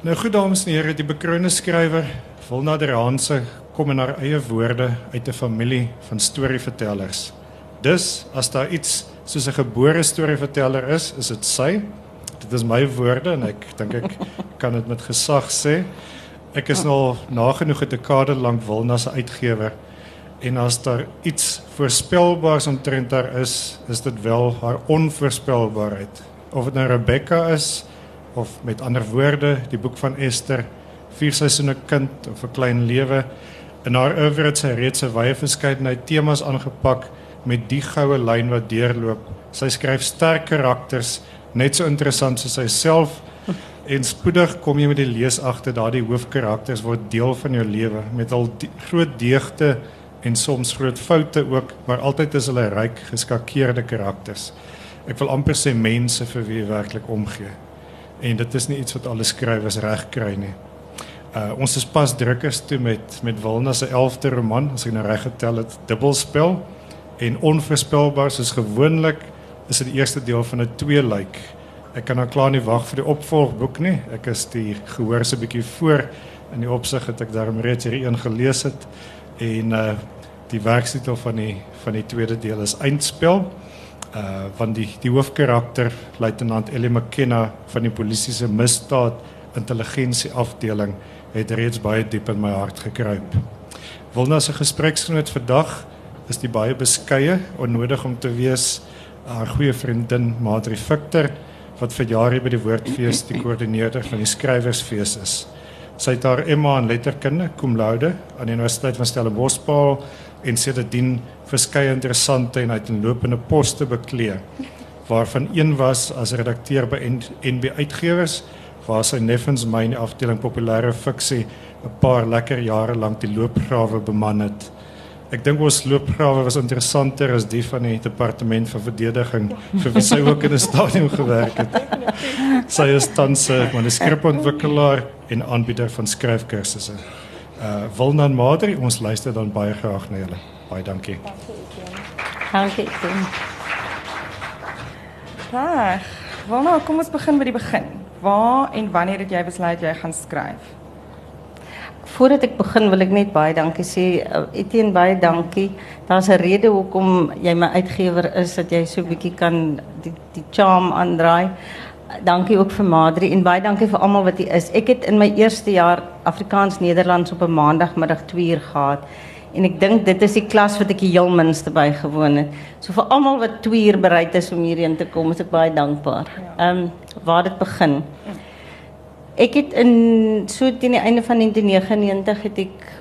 Nou goed dames en here, die bekroonde skrywer Wilna der Hanse kom in haar eie woorde uit 'n familie van storievertellers. Dus as daar iets soos 'n gebore storieverteller is, is dit sy. Dit is my woorde en ek dink ek kan dit met gesag sê. Ek is nou nagenoeg 'n dekade lank Wilna se uitgewer en as daar iets voorspelbaars omtrent haar is, is dit wel haar onvoorspelbaarheid. Of dit nou Rebecca is of met ander woorde die boek van Ester, vier seisoene kind of 'n klein lewe. In haar oeuvre het sy reeds 'n wye verskeidenheid temas aangepak met die goue lyn wat deurloop. Sy skryf sterk karakters, net so interessant soos sy self. En spoedig kom jy met die lees agter daardie hoofkarakters word deel van jou lewe met al die groot deugte en soms groot foute ook, maar altyd is hulle ryk geskakeerde karakters. Ek wil amper sê mense vir wie jy werklik omgee en dit is nie iets wat alle skrywers reg kry nie. Uh ons is pas drukkers toe met met Wilna se 11de roman, as ek nou reg getel het, Dubbelspel en onvoorspelbaar soos gewoonlik is dit die eerste deel van 'n tweeluik. Ek kan nou klaar nie wag vir die opvolgboek nie. Ek is die gehoor se bietjie voor in die opsig het ek daarom reeds hierdie een gelees het en uh die werktitel van die van die tweede deel is Eindspel uh van die die hoofkarakter luitenant Ellie McKenna van die polisie se misdaad intelligensie afdeling het reeds baie diep in my hart gekruip. Wilna se gespreksgenoot vandag is die baie beskeie onnodig om te wees haar goeie vriendin Madri Victor wat vir jare by die Woordfees die koördineerder van die skrywersfees is. Sy het haar MA in letterkunde cum laude aan die Universiteit van Stellenbosch behaal en sedertdien verskeie interessante en uiteenlopende poste beklee waarvan een was as redakteur by NB Uitgewers waar sy neffens my in die afdeling populêre fiksie 'n paar lekker jare lank die loopgrawe beman het. Ek dink ons loopgrawe was interessanter as die van die departement van verdediging vir wie sy ook in 'n stadium gewerk het. Sy is tans 'n manuskripontwikkelaar en aanbieder van skryfkursusse. Uh Wilna en Madri, ons luister dan baie graag na julle. Baie dankie. Dankie. Reg. Wilna, kom ons begin by die begin. Waar en wanneer het jy besluit jy gaan skryf? Voordat ek begin wil ek net baie dankie sê. Uh, Etienne baie dankie. Daar's 'n rede hoekom jy my uitgewer is dat jy so bietjie kan die die charm aandraai. Dankie ook vir Madri en baie dankie vir almal wat hier is. Ek het in my eerste jaar Afrikaans Nederlands op 'n maandagmiddag 2 uur gehad. En ek dink dit is die klas wat ek die heel minste bygewoon het. So vir almal wat 2 uur bereid is om hierheen te kom, is ek baie dankbaar. Ehm um, waar dit begin. Ek het in so teen die einde van 1999 het ek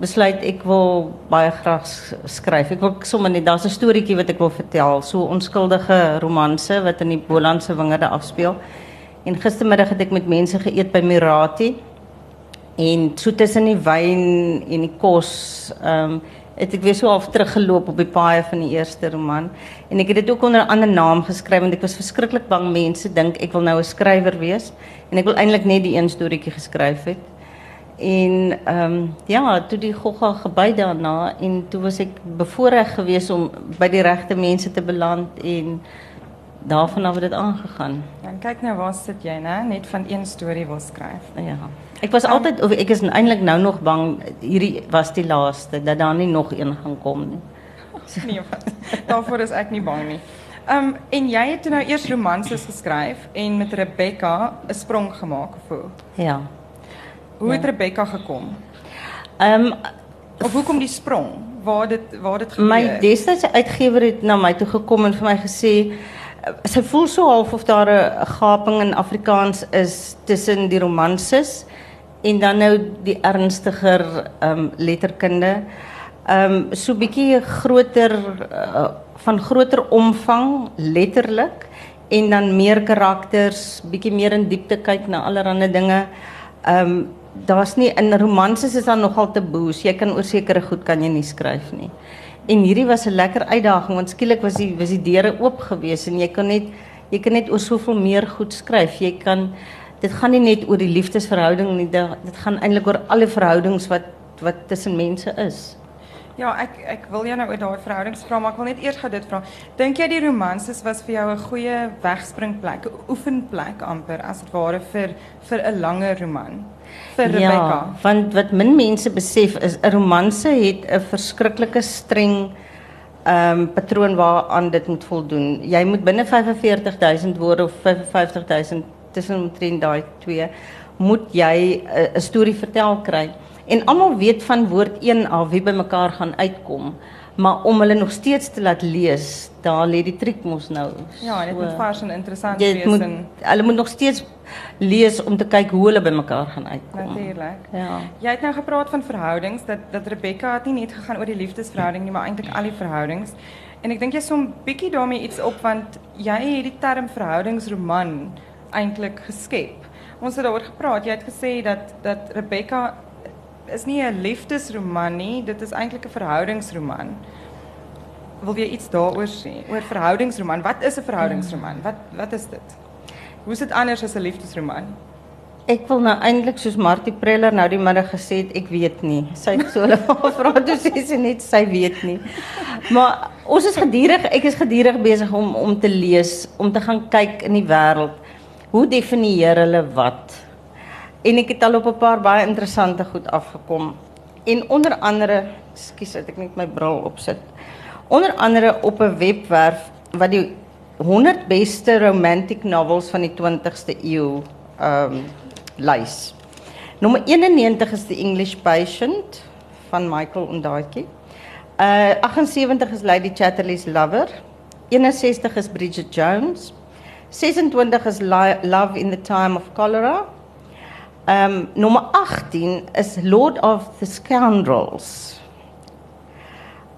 besluit ek wil baie graag skryf. Ek wil sommer net daar's 'n storieetjie wat ek wil vertel, so onskuldige romanse wat in die Bolandse wingerde afspeel. En gistermiddag het ek met mense geëet by Mirati. En so tussen die wyn en die kos, ehm um, het ek weer so half teruggeloop op die paaie van die eerste roman. En ek het dit ook onder 'n ander naam geskryf want ek was verskriklik bang mense dink ek wil nou 'n skrywer wees en ek wil eintlik net die een storieetjie geskryf het. En ehm um, ja, toe die gogga gebei daarna en toe was ek bevoorreg geweest om by die regte mense te beland en daarvan af het dit aangegaan. Dan kyk nou waar sit jy, né? Net van een storie wil skryf. Ja. Ek was um, altyd of ek is eintlik nou nog bang hierdie was die laaste dat daar nie nog een gaan kom nie. nee, wat? Daarvoor is ek nie bang nie. Ehm um, en jy het nou eers romanses geskryf en met Rebecca 'n sprong gemaak of hoe? Ja. Hoe het ja. Rebecca gekom? Ehm um, of hoekom die sprong? Waar dit waar dit gebeur? My destydse uitgewer het na my toe gekom en vir my gesê sy voel so half of daar 'n gaping in Afrikaans is tussen die romanses en dan nou die ernstiger ehm um, letterkunde. Ehm um, so bietjie groter uh, van groter omvang letterlik en dan meer karakters, bietjie meer in diepte kyk na allerlei dinge. Ehm um, daar's nie in romanses is daar nogal taboes. Jy kan oor sekere goed kan jy nie skryf nie. En hierdie was 'n lekker uitdaging want skielik was die was die deure oop gewees en jy kan net jy kan net oor soveel meer goed skryf. Jy kan dit gaan nie net oor die liefdesverhouding nie, dit gaan eintlik oor alle verhoudings wat wat tussen mense is. Ja, ek ek wil jou nou oor daai verhoudings vra, maar ek wil net eers gou dit vra. Dink jy die romanses was vir jou 'n goeie wegspringplek, 'n oefenplek amper as dit ware vir vir 'n langer roman? Vir Rebecca. Ja, want wat min mense besef is 'n romanse het 'n verskriklike streng ehm um, patroon waaraan dit moet voldoen. Jy moet binne 45000 woorde of 55000 tussen omtrent daai twee moet jy 'n storie vertel kry. En almal weet van woord 1 af wie by mekaar gaan uitkom. Maar om hulle nog steeds te laat lees, daar lê die triek mos nou. Ja, dit moet vars en interessant wees moet, en Hulle moet nog steeds lees om te kyk hoe hulle by mekaar gaan uitkom. natuurlik. Ja. Jy het nou gepraat van verhoudings dat dat Rebecca het nie net gegaan oor die liefdesverhouding nie, maar eintlik al die verhoudings. En ek dink jy som bietjie daarmee iets op want jy het die term verhoudingsroman eintlik geskep. Ons het daaroor gepraat. Jy het gesê dat dat Rebecca is nie 'n liefdesroman nie, dit is eintlik 'n verhoudingsroman. Wil jy iets daaroor sê? Oor verhoudingsroman. Wat is 'n verhoudingsroman? Wat wat is dit? Hoe is dit anders as 'n liefdesroman? Ek wil nou eintlik soos Martie Preller nou die middag gesê het, ek weet nie. Sy het so hulle vra toe sê sy net sy weet nie. Maar ons is gedurig, ek is gedurig besig om om te lees, om te gaan kyk in die wêreld. Hoe definieer hulle wat? En ek het al op 'n paar baie interessante goed afgekom. En onder andere, het ek net my bril opsit. Onder andere op 'n webwerf wat die 100 beste romantic novels van die 20ste eeu ehm um, lys. Nommer 91 is The English Patient van Michael Ondaatjie. Uh 78 is Lady Chatterley's Lover. 61 is Bridget Jones. 26 is Love in the Time of Cholera. Um nommer 18 is Lord of the Scoundrels.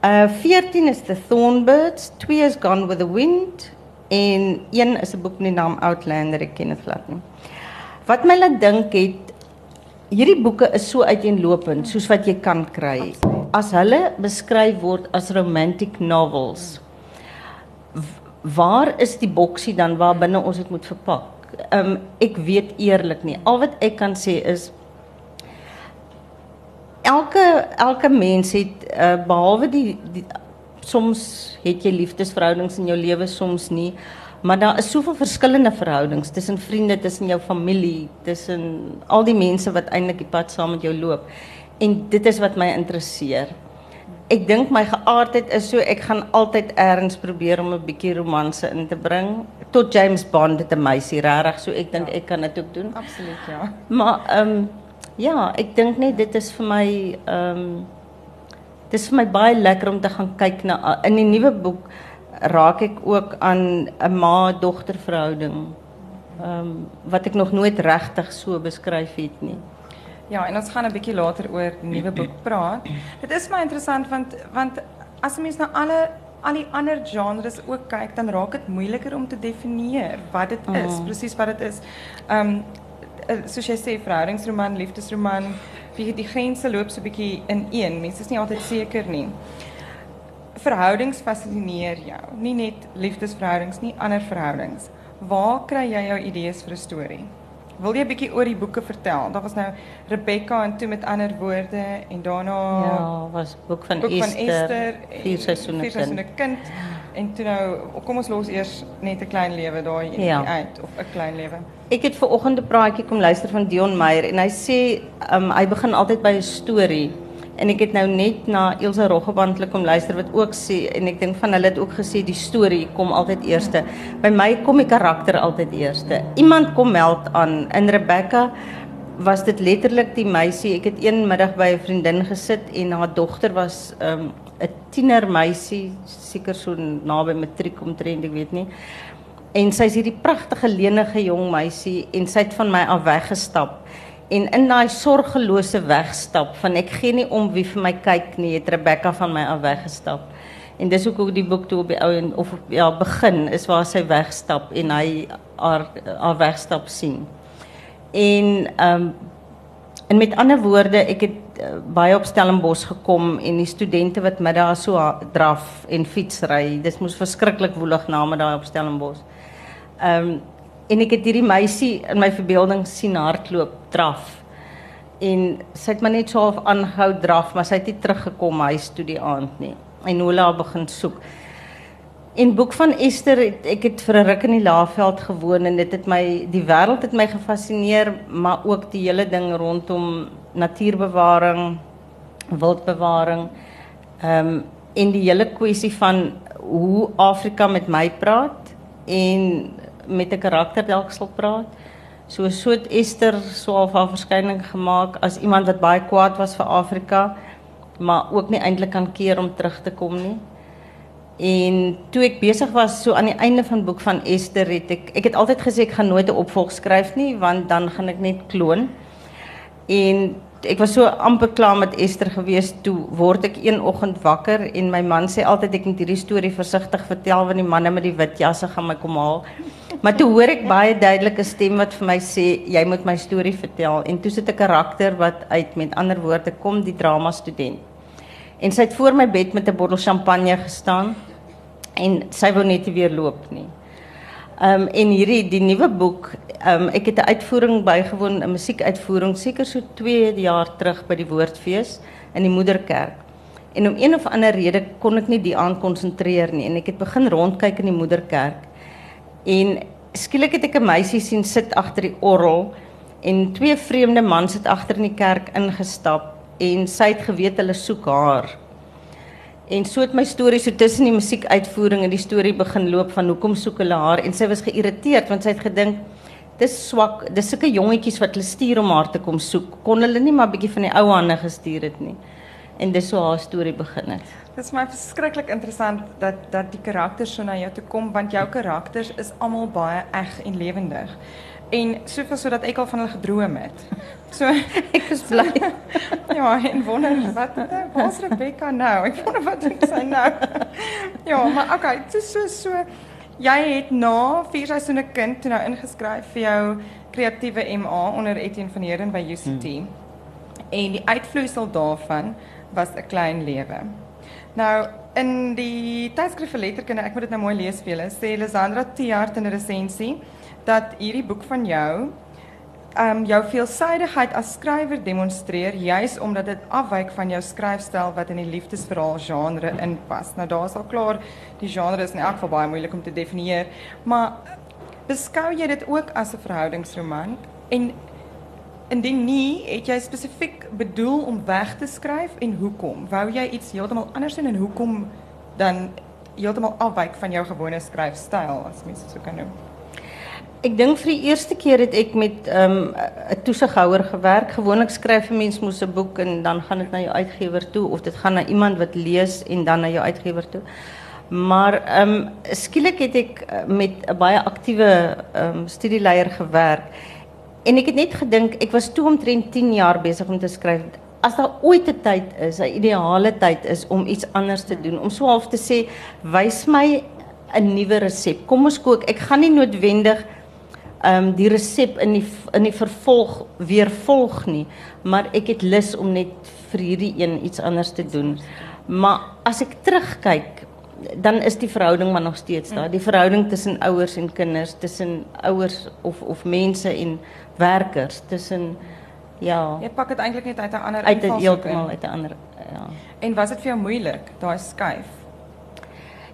Uh 14 is The Thornbirds, 2 is Gone with the Wind en 1 is 'n boek met die naam Outlander, ek ken dit glad nie. Wat my laat dink het hierdie boeke is so uiteenlopend soos wat jy kan kry. As hulle beskryf word as romantic novels, waar is die boksie dan waar binne ons dit moet verpak? Um, ek weet eerlik nie. Al wat ek kan sê is elke elke mens het uh, behalwe die, die soms het jy liefdesverhoudings in jou lewe soms nie maar daar is soveel verskillende verhoudings tussen vriende, tussen jou familie, tussen al die mense wat eintlik die pad saam met jou loop. En dit is wat my interesseer. Ek dink my geaardheid is so ek gaan altyd eers probeer om 'n bietjie romanse in te bring. Tot James Bond het 'n meisie regtig, so ek dink ek kan dit ook doen. Absoluut, ja. Maar ehm um, ja, ek dink net dit is vir my ehm um, dit is vir my baie lekker om te gaan kyk na in die nuwe boek raak ek ook aan 'n ma-dogter verhouding. Ehm um, wat ek nog nooit regtig so beskryf het nie. Ja, en ons gaan 'n bietjie later oor die nuwe boek praat. Dit is my interessant want want as 'n mens na alle al die ander genres ook kyk, dan raak dit moeiliker om te definieer wat dit is, Mm. presies wat dit is. Ehm um, soos jy sê, verhoudingsroman, liefdesroman, die, die grense loop so 'n bietjie in een. Mense is nie altyd seker nie. Verhoudings fascineer jou, nie net liefdesverhoudings nie, ander verhoudings. Waar kry jy jou idees vir 'n storie? Wil jy 'n bietjie oor die boeke vertel? Daar was nou Rebecca en toe met ander woorde en daarna Ja, was boek van boek van Esther. Esther, vier seisoene kind. seisoene kind. En toe nou, kom ons los eers net 'n klein lewe daai Ja. uit of 'n klein lewe. Ek het ver oggend 'n praatjie kom luister van Dion Meyer en hy sê um, hy begin altyd by 'n storie. En ek het nou net na Elsa Roggeband kom luister wat ook sê en ek dink van hulle het ook gesê die storie kom altyd eerste. By my kom die karakter altyd eerste. Iemand kom meld aan. In Rebecca was dit letterlik die meisie. Ek het een middag by 'n vriendin gesit en haar dogter was 'n um, 'n tienermeisie, seker so naby matriek omtrent, ek weet nie. En sy's hierdie pragtige lenige jong meisie en sy het van my af weggestap. En in daai sorgelose wegstap van ek gee nie om wie vir my kyk nie, het Rebecca van my af weggestap. En dis hoe die boek toe op die ou en of ja begin is waar sy wegstap en hy haar haar wegstap sien. En ehm um, en met ander woorde, ek het uh, baie op Stellenbosch gekom en die studente wat middag so draf en fietsry. Dis moes verskriklik woelig name daar op Stellenbosch. Ehm um, en ek het hierdie meisie in my verbeelding sien hardloop, draf. en sy het maar net so half aangehou draf, maar sy het nie teruggekom huis toe die aand nie. En Nola het begin soek. In boek van Esther het ek het vir 'n ruk in die Laagveld gewoon en dit het my die wêreld het my gefassineer, maar ook die hele ding rondom natuurbewaring, wildbewaring. Ehm um, en die hele kwessie van hoe Afrika met my praat en met 'n karakter dalk sal praat. So so het Esther so al van verskyning gemaak as iemand wat baie kwaad was vir Afrika, maar ook nie eintlik kan keer om terug te kom nie. En toe ek besig was so aan die einde van boek van Esther het ek ek het altyd gesê ek gaan nooit 'n opvolg skryf nie want dan gaan ek net kloon. En ek was so amper klaar met Esther gewees toe word ek een oggend wakker en my man sê altyd ek moet hierdie storie versigtig vertel want die manne met die wit jasse gaan my kom haal. Maar toe hoor ek baie duidelike stem wat vir my sê jy moet my storie vertel en toe sit 'n karakter wat uit met ander woorde kom die drama student. En sy het voor my bed met 'n bottel champagne gestaan en sy wou net nie weer loop nie. Um, en hierdie die nuwe boek, um, ek het 'n uitvoering bygewoon, 'n musiekuitvoering seker so 2 jaar terug by die Woordfees in die Moederkerk. En om een of ander rede kon ek nie die aan konsentreer nie en ek het begin rondkyk in die Moederkerk. En skielik het ek 'n meisie sien sit agter die orgel en twee vreemde mans het agter in die kerk ingestap en sy het geweet hulle soek haar. En so het my storie so tussen die musiekuitvoering en die storie begin loop van hoekom soek hulle haar en sy was geïrriteerd want sy het gedink dis swak, dis sulke jongetjies wat hulle stuur om haar te kom soek. Kon hulle nie maar bietjie van die ou hande gestuur het nie. En dis so haar storie begin het. Dit is my verskriklik interessant dat dat die karakters so na jou toe kom want jou karakters is almal baie eg en lewendig. En soveel sodat ek al van hulle gedroom het. So ek is bly. ja, en wonder wat waar's Rebecca nou? Ek wonder wat doen sy nou. ja, maar okay, dit is so so jy het na vier seisoene kind toe nou ingeskryf vir jou kreatiewe MA onder Etienne van Heerden by UCT. Hmm. En die uitvloeisel daarvan was 'n klein lewe. Nou in die tydskrif vir letterkunde, ek moet dit nou mooi lees vir julle, sê Lisandra Tiart in 'n resensie dat hierdie boek van jou um jou veelsidigheid as skrywer demonstreer juis omdat dit afwyk van jou skryfstyl wat in die liefdesverhaal genre inpas. Nou daar's al klaar die genre is in elk geval baie moeilik om te definieer, maar beskou jy dit ook as 'n verhoudingsroman en indien nie, het jy spesifiek bedoel om weg te skryf en hoekom? Wou jy iets heeltemal anders doen en hoekom dan heeltemal afwyk van jou gewone skryfstyl as mens dit so kan noem? Ik denk voor de eerste keer dat ik met um, een toezichthouder gewerkt. Gewoonlijk schrijf een mens moest een boek en dan gaat het naar je uitgever toe. Of het gaat naar iemand wat leest en dan naar je uitgever toe. Maar um, skielik het ik eh, met een baie actieve um, studieleier gewerkt. En ik heb net gedink, ik was toen omtrent 10 jaar bezig om te schrijven. Als er ooit een tijd is, een ideale tijd is om iets anders te doen. Om zo half te zeggen, wijs mij een nieuwe recept. Kom eens kook. Ik ga niet noodwendig ehm um, die resep in die in die vervolg weer volg nie, maar ek het lus om net vir hierdie een iets anders te doen. Maar as ek terugkyk, dan is die verhouding maar nog steeds daar. Die verhouding tussen ouers en kinders, tussen ouers of of mense en werkers, tussen ja. Jy pak dit eintlik net uit 'n ander uit heeltemal uit 'n ander ja. En was dit vir jou moeilik daai skuif?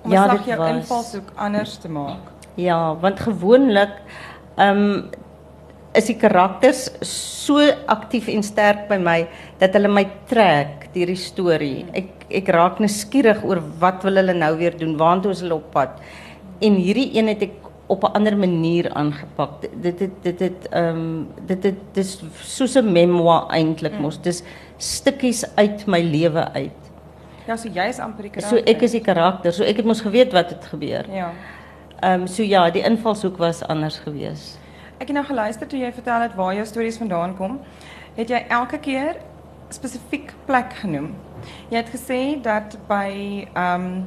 Om ja, dit jou invalshoek anders te maak. Ja, want gewoonlik um, is die karakters so aktief en sterk by my dat hulle my trek deur die storie. Ek ek raak nuuskierig oor wat wil hulle nou weer doen, waartoe is hulle op pad. En hierdie een het ek op 'n ander manier aangepak. Dit het dit het ehm um, dit het dis soos 'n memoir eintlik mm. mos. Dis stukkies uit my lewe uit. Ja, so jy is amper die karakter. So ek is die karakter. So ek het mos geweet wat het gebeur. Ja. Ehm um, so ja, die invalshoek was anders geweest. Ek het nou geluister toe jy vertel het waar jou stories vandaan kom. Het jy elke keer spesifiek plek genoem? Jy het gesê dat by ehm um,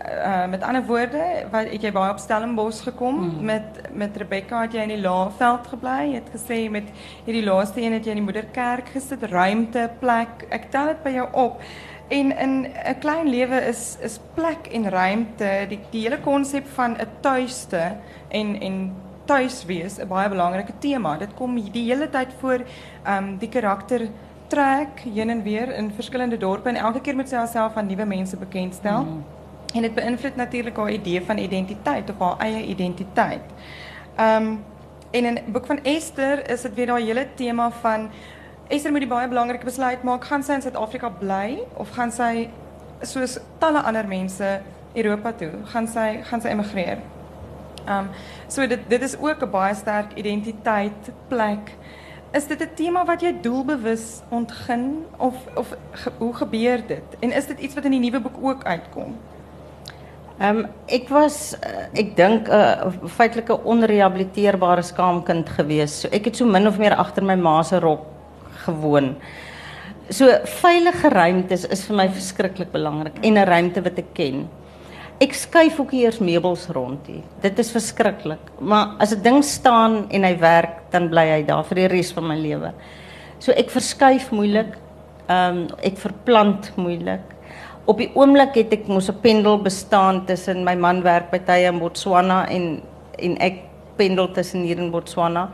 uh, met ander woorde, wat het jy baie op Stellenbosch gekom hmm. met met Rebecca het jy in die Laagveld gebly. Jy het gesê met hierdie laaste een het jy in die moederkerk gesit, ruimte, plek. Ek tel dit by jou op. En in 'n klein lewe is is plek en ruimte, die die hele konsep van 'n tuiste en en tuis wees 'n baie belangrike tema. Dit kom die hele tyd voor ehm um, die karakter trek heen en weer in verskillende dorpe en elke keer moet sy haarself aan nuwe mense bekendstel. Mm. En dit beïnvloed natuurlik haar idee van identiteit of haar eie identiteit. Ehm um, en in die boek van Esther is dit weer daai hele tema van Esther moet die baie belangrike besluit maak, gaan sy in Suid-Afrika bly of gaan sy soos talle ander mense Europa toe, gaan sy gaan sy emigreer. Ehm um, so dit dit is ook 'n baie sterk identiteit plek. Is dit 'n tema wat jy doelbewus ontgin of of ge, hoe gebeur dit? En is dit iets wat in die nuwe boek ook uitkom? Ehm um, ek was uh, ek dink 'n uh, feitelike onrehabiliteerbare skaamkind gewees. So ek het so min of meer agter my ma se rok gewoon. So veilige ruimtes is vir my verskriklik belangrik en 'n ruimte wat ek ken. Ek skuif ook eers meubels rond hier. Dit is verskriklik. Maar as 'n ding staan en hy werk, dan bly hy daar vir die res van my lewe. So ek verskuif moeilik. Ehm um, ek verplant moeilik. Op die oomblik het ek mos 'n pendel bestaan tussen my man werk by tye in Botswana en en ek pendel tussen hier in Botswana.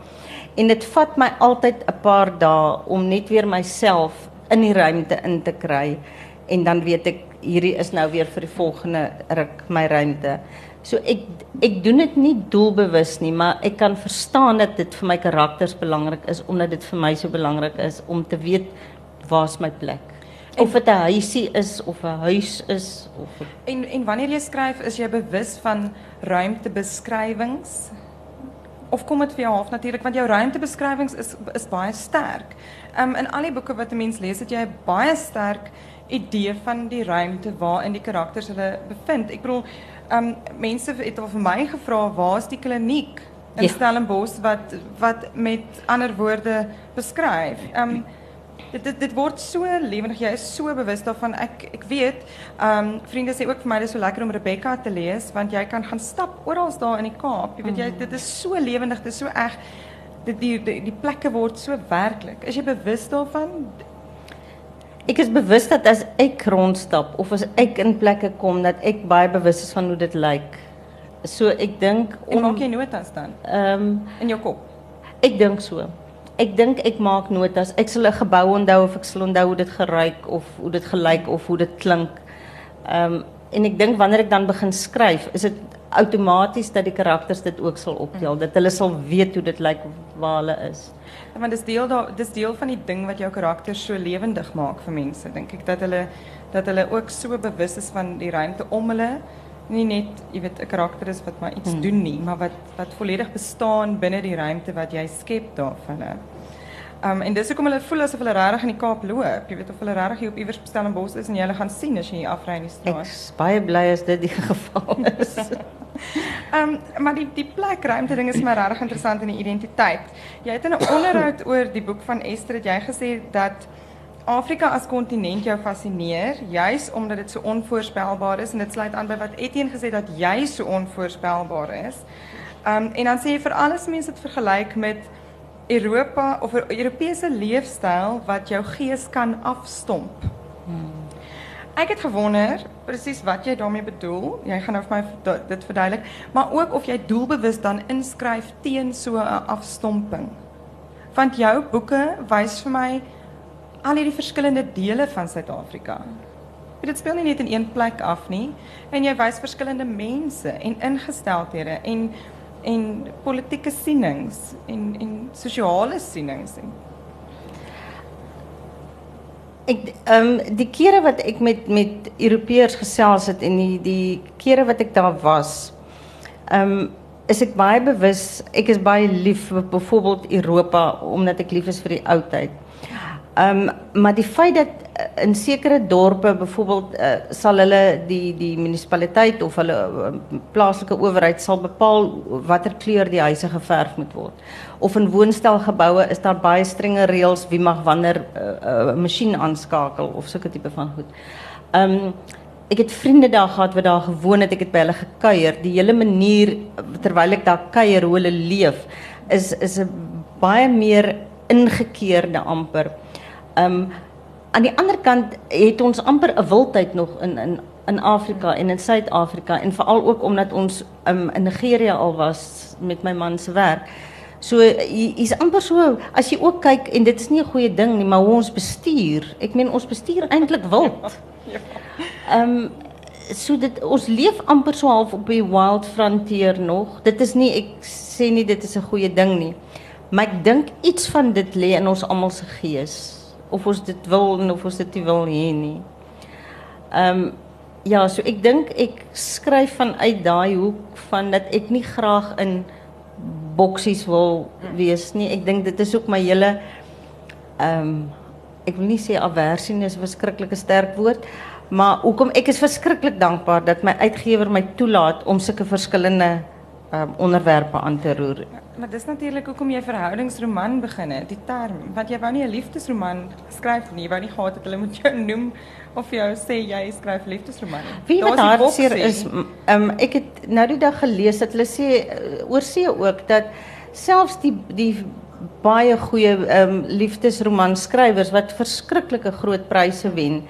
En dit vat my altyd 'n paar dae om net weer myself in die ruimte in te kry en dan weet ek hierdie is nou weer vir die volgende ruk my ruimte. So ek ek doen dit nie doelbewus nie, maar ek kan verstaan dat dit vir my karakters belangrik is omdat dit vir my so belangrik is om te weet waar's my plek. Of dit 'n huisie is of 'n huis is of a... en en wanneer jy skryf is jy bewus van ruimtebeskrywings of kom dit vir jou half natuurlik want jou ruimtebeskrywings is is baie sterk. Um in al die boeke wat 'n mens lees, het jy baie sterk idee van die ruimte waarin die karakters hulle bevind. Ek bedoel, um mense het al vir my gevra, waar is die kliniek in ja. Stellenbosch wat wat met ander woorde beskryf? Um dit dit dit word so lewendig. Jy is so bewus daarvan. Ek ek weet, um vriende sê ook vir my dis so lekker om Rebecca te lees want jy kan gaan stap oral daar in die Kaap. Jy weet jy dit is so lewendig, dit is so eg. Dit die, die die plekke word so werklik. Is jy bewus daarvan? Ek is bewus dat as ek rondstap of as ek in plekke kom dat ek baie bewus is van hoe dit lyk. So ek dink om maak jy notas dan? Ehm um, in jou kop. Ek dink so. Ek dink ek maak notas. Ek sal 'n gebou onthou of ek sal onthou hoe dit geruik of hoe dit gelyk of hoe dit klink. Ehm um, en ek dink wanneer ek dan begin skryf, is dit outomaties dat die karakters dit ook sal optel, mm. dat hulle sal weet hoe dit lyk waar hulle is. Ja, want dis deel daar dis deel van die ding wat jou karakter so lewendig maak vir mense, dink ek dat hulle dat hulle ook so bewus is van die ruimte om hulle nie net, jy weet, 'n karakter is wat maar iets mm. doen nie, maar wat wat volledig bestaan binne die ruimte wat jy skep daar van hulle. Um, en dis hoekom hulle voel asof hulle regtig in die Kaap loop. Jy weet of hulle regtig hier op iewers op Stellenbosch is en jy hulle gaan sien as jy hier afry in die straat. Ek is baie bly as dit die geval is. Um, maar die die plek ruimte ding is my regtig interessant in die identiteit. Jy het in 'n onderhoud oor die boek van Esther het jy gesê dat Afrika as kontinent jou fascineer juis omdat dit so onvoorspelbaar is en dit sluit aan by wat Etienne gesê dat jy so onvoorspelbaar is. Um, en dan sê jy vir alles mense dit vergelyk met Europa of 'n Europese leefstyl wat jou gees kan afstomp. Hmm. Ek het gewonder presies wat jy daarmee bedoel. Jy gaan nou vir my dit verduidelik, maar ook of jy doelbewus dan inskryf teen so 'n afstomping. Want jou boeke wys vir my al hierdie verskillende dele van Suid-Afrika. Dit speel nie net in een plek af nie en jy wys verskillende mense en ingesteldhede en en politieke sienings en en sosiale sienings en ek ehm um, die kere wat ek met met Europeërs gesels het en die die kere wat ek daar was ehm um, is ek baie bewus ek is baie lief vir byvoorbeeld Europa omdat ek lief is vir die oudheid. Ehm um, maar die feit dat uh, in sekere dorpe byvoorbeeld uh, sal hulle die die munisipaliteit of hulle uh, plaaslike owerheid sal bepaal watter kleur die huise geverf moet word. Of in woonstelgeboue is daar baie strenge reëls wie mag wanneer 'n uh, uh, masjien aanskakel of sulke tipe van goed. Ehm um, ek het vriende daar gehad wat daar gewoon het, ek het by hulle gekuier. Die hele manier terwyl ek daar kuier hoe hulle leef is is 'n baie meer ingekeerde amper um, aan die ander kant het ons amper 'n wildheid nog in in in Afrika en in Suid-Afrika en veral ook omdat ons um, in Nigeria al was met my man se werk. So hier's amper so as jy ook kyk en dit is nie 'n goeie ding nie, maar hoe ons bestuur. Ek meen ons bestuur eintlik wild. Ehm um, so dit ons leef amper so half op die wild frontier nog. Dit is nie ek sê nie dit is 'n goeie ding nie. Maar ek dink iets van dit lê in ons almal se gees of ons dit wil en of ons dit nie wil hê nie. Ehm um, ja, so ek dink ek skryf vanuit daai hoek van dat ek nie graag in boksies wil wees nie. Ek dink dit is ook my hele ehm um, ek wil nie sê aversie is 'n verskriklike sterk woord, maar hoekom ek is verskriklik dankbaar dat my uitgewer my toelaat om sulke verskillende um, onderwerpe aan te roer. Maar dis natuurlik hoekom jy verhoudingsroman begin het, die term. Want jy wou nie 'n liefdesroman skryf nie, jy wou nie gehad het hulle moet jou noem of jou sê jy skryf liefdesroman nie. Wie wat hartseer is, um, ek het nou die dag gelees dat hulle sê uh, oor see ook dat selfs die die baie goeie um, liefdesroman skrywers wat verskriklike groot pryse wen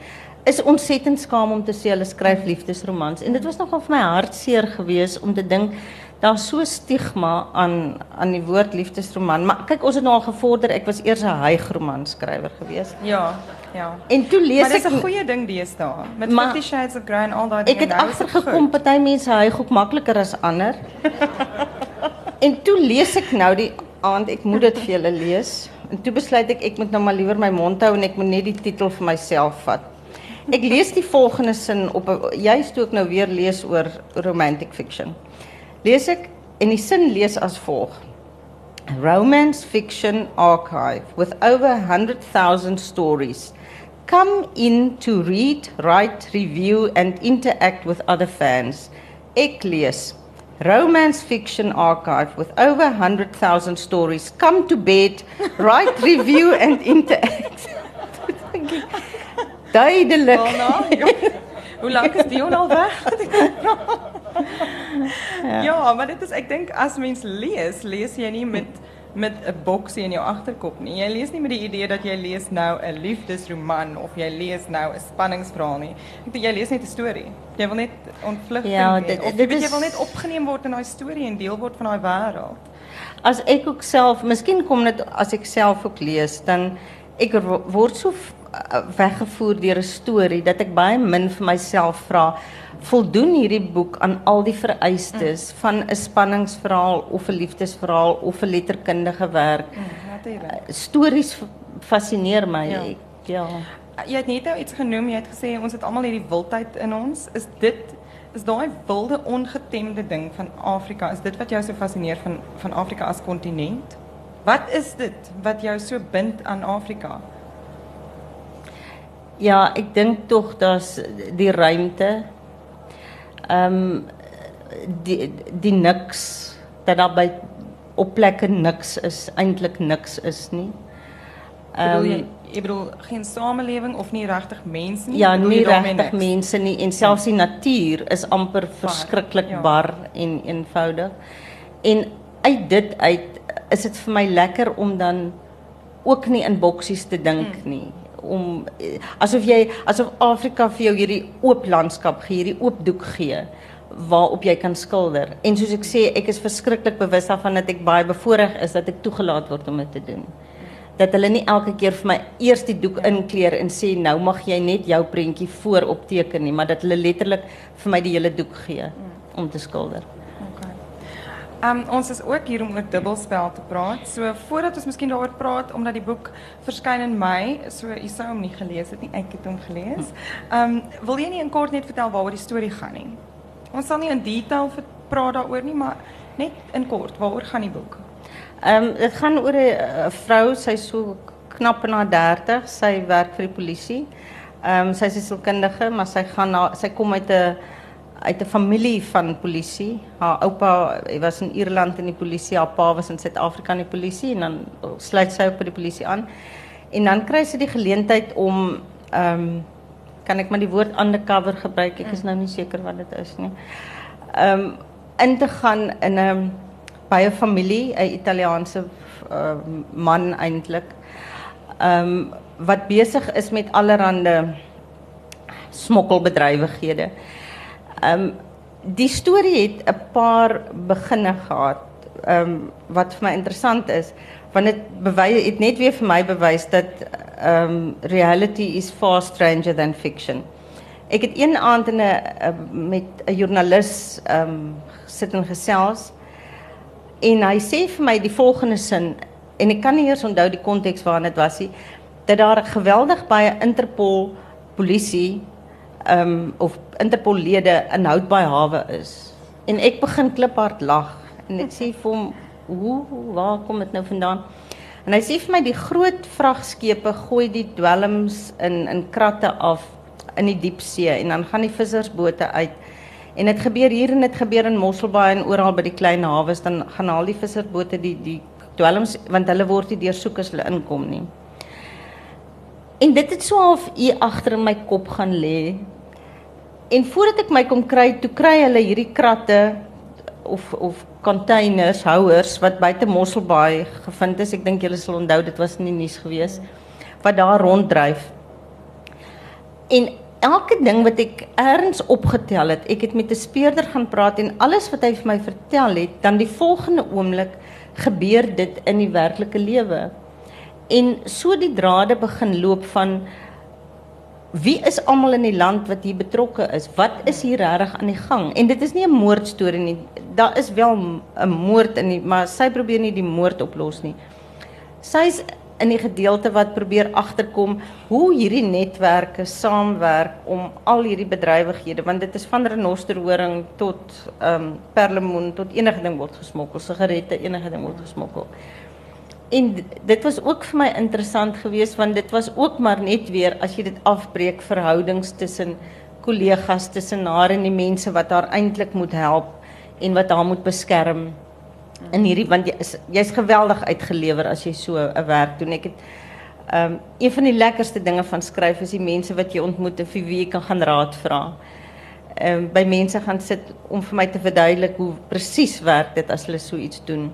is ontsettend skaam om te sê hulle skryf liefdesromans en dit was nogal vir my hartseer geweest om te dink daar's so stigma aan aan die woord liefdesroman. Maar kyk, ons het nou al gevorder. Ek was eers 'n hygroman skrywer gewees. Ja, ja. En toe lees ek Maar dis 'n goeie ding deesdae met maar, Fifty Shades of Grey en al daai dinge. Ek het agtergekom party mense hy goed makliker as ander. en toe lees ek nou die aand ek moet dit vir julle lees. En toe besluit ek ek moet nou maar liewer my mond hou en ek moet net die titel vir myself vat. Ek lees die volgende sin op juist toe ek nou weer lees oor romantic fiction. Lees ek en die sin lees as volg. Romance fiction archive with over 100,000 stories. Come in to read, write, review and interact with other fans. Ek lees Romance fiction archive with over 100,000 stories. Come to bed, write, review and interact. Duidelik. Hoe lank is Dion al weg? ja. ja, maar dit is ek dink as mens lees, lees jy nie met met 'n boksie in jou agterkop nie. Jy lees nie met die idee dat jy lees nou 'n liefdesroman of jy lees nou 'n spanningsverhaal nie. Ek dink jy lees net 'n storie. Jy wil net ontvlug ja, dit, of dit, dit is, jy wil net opgeneem word in daai storie en deel word van daai wêreld. As ek ook self, miskien kom dit as ek self ook lees, dan ek word so weggevoer deur 'n storie dat ek baie min vir myself vra voldoen hierdie boek aan al die vereistes mm. van 'n spanningsverhaal of 'n liefdesverhaal of 'n letterkundige werk. Mm, Natuurlik. Uh, stories fascineer my. Ja. Ek, ja. Jy het net nou iets genoem, jy het gesê ons het almal hierdie wildheid in ons. Is dit is daai wilde ongetemde ding van Afrika? Is dit wat jou so fascineer van van Afrika as kontinent? Wat is dit wat jou so bind aan Afrika? Ja, ek dink tog dat die ruimte ehm um, die die niks dat daar by op plekke niks is, eintlik niks is nie. Ehm um, jy bedoel geen samelewing of nie regtig mense nie. Ja, nie regtig mense nie en selfs die natuur is amper verskriklik ja. bar en eenvoudig. En uit dit uit is dit vir my lekker om dan ook nie in boksies te dink hmm. nie om asof jy asof Afrika vir jou hierdie oop landskap gee, hierdie oop doek gee waarop jy kan skilder. En soos ek sê, ek is verskriklik bewus daarvan dat ek baie bevoorreg is dat ek toegelaat word om dit te doen. Dat hulle nie elke keer vir my eers die doek inkleer en sê nou mag jy net jou prentjie voorop teken nie, maar dat hulle letterlik vir my die hele doek gee om te skilder. Um, ons is ook hier om oor dubbelspel te praat. So voordat ons miskien daaroor praat omdat die boek verskyn in Mei, so u sou hom nie gelees het nie, ek het hom gelees. Um wil jy nie in kort net vertel waaroor die storie gaan nie? Ons sal nie in detail praat daaroor nie, maar net in kort, waaroor gaan die boek? Um dit gaan oor 'n vrou, sy so knap na 30, sy werk vir die polisie. Um is 'n maar sy gaan na sy kom uit 'n uit 'n familie van polisie. Haar oupa was in Ierland in die polisie, haar pa was in Suid-Afrika in die polisie en dan sluit sy op by die polisie aan. En dan kry sy die geleentheid om ehm um, kan ek maar die woord undercover gebruik. Ek is nou nie seker wat dit is nie. Ehm um, in te gaan in 'n by 'n familie, 'n Italiaanse uh, man eintlik. Ehm um, wat besig is met allerlei smokkelbedrywighede. Ehm um, die storie het 'n paar beginne gehad. Ehm um, wat vir my interessant is, want dit bewys het net weer vir my bewys dat ehm um, reality is far stranger than fiction. Ek het een aand in 'n met 'n joernalis ehm um, sit en gesels en hy sê vir my die volgende sin en ek kan nie eers onthou die konteks waarin dit was nie dat daar geweldig baie Interpol polisie ehm um, of Interpol lede in Houtbaai hawe is en ek begin kliphard lag en ek sê vir hom hoe waar kom dit nou vandaan en hy sê vir my die groot vragskepe gooi die dwelms in in kratte af in die diep see en dan gaan die vissersbote uit. En dit gebeur hier en dit gebeur in Mosselbaai en oral by die klein hawes dan gaan al die vissersbote die die dwelms want hulle word nie deursoek as hulle inkom nie. En dit het so half hier agter in my kop gaan lê. En voordat ek my kom kry, toe kry hulle hierdie kratte of of containers, houers wat buite Mosselbaai gevind is. Ek dink julle sal onthou dit was in die nuus gewees wat daar ronddryf. En elke ding wat ek ergens opgetel het, ek het met 'n speurder gaan praat en alles wat hy vir my vertel het, dan die volgende oomblik gebeur dit in die werklike lewe. En so die drade begin loop van wie is almal in die land wat hier betrokke is? Wat is hier regtig aan die gang? En dit is nie 'n moordstorie nie. Daar is wel 'n moord in die, maar sy probeer nie die moord oplos nie. Sy's in die gedeelte wat probeer agterkom hoe hierdie netwerke saamwerk om al hierdie bedrywighede want dit is van renosterhoring tot ehm um, perlemoen tot enige ding word gesmokkel sigarette enige ding word gesmokkel en dit was ook vir my interessant geweest want dit was ook maar net weer as jy dit afbreek verhoudings tussen kollegas tussen haar en die mense wat haar eintlik moet help en wat haar moet beskerm in hierdie want jy is jy's geweldig uitgelewer as jy so 'n werk doen. Ek het ehm um, een van die lekkerste dinge van skryf is die mense wat jy ontmoet en vir wie jy kan gaan raad vra. Ehm um, by mense gaan sit om vir my te verduidelik hoe presies werk dit as hulle so iets doen.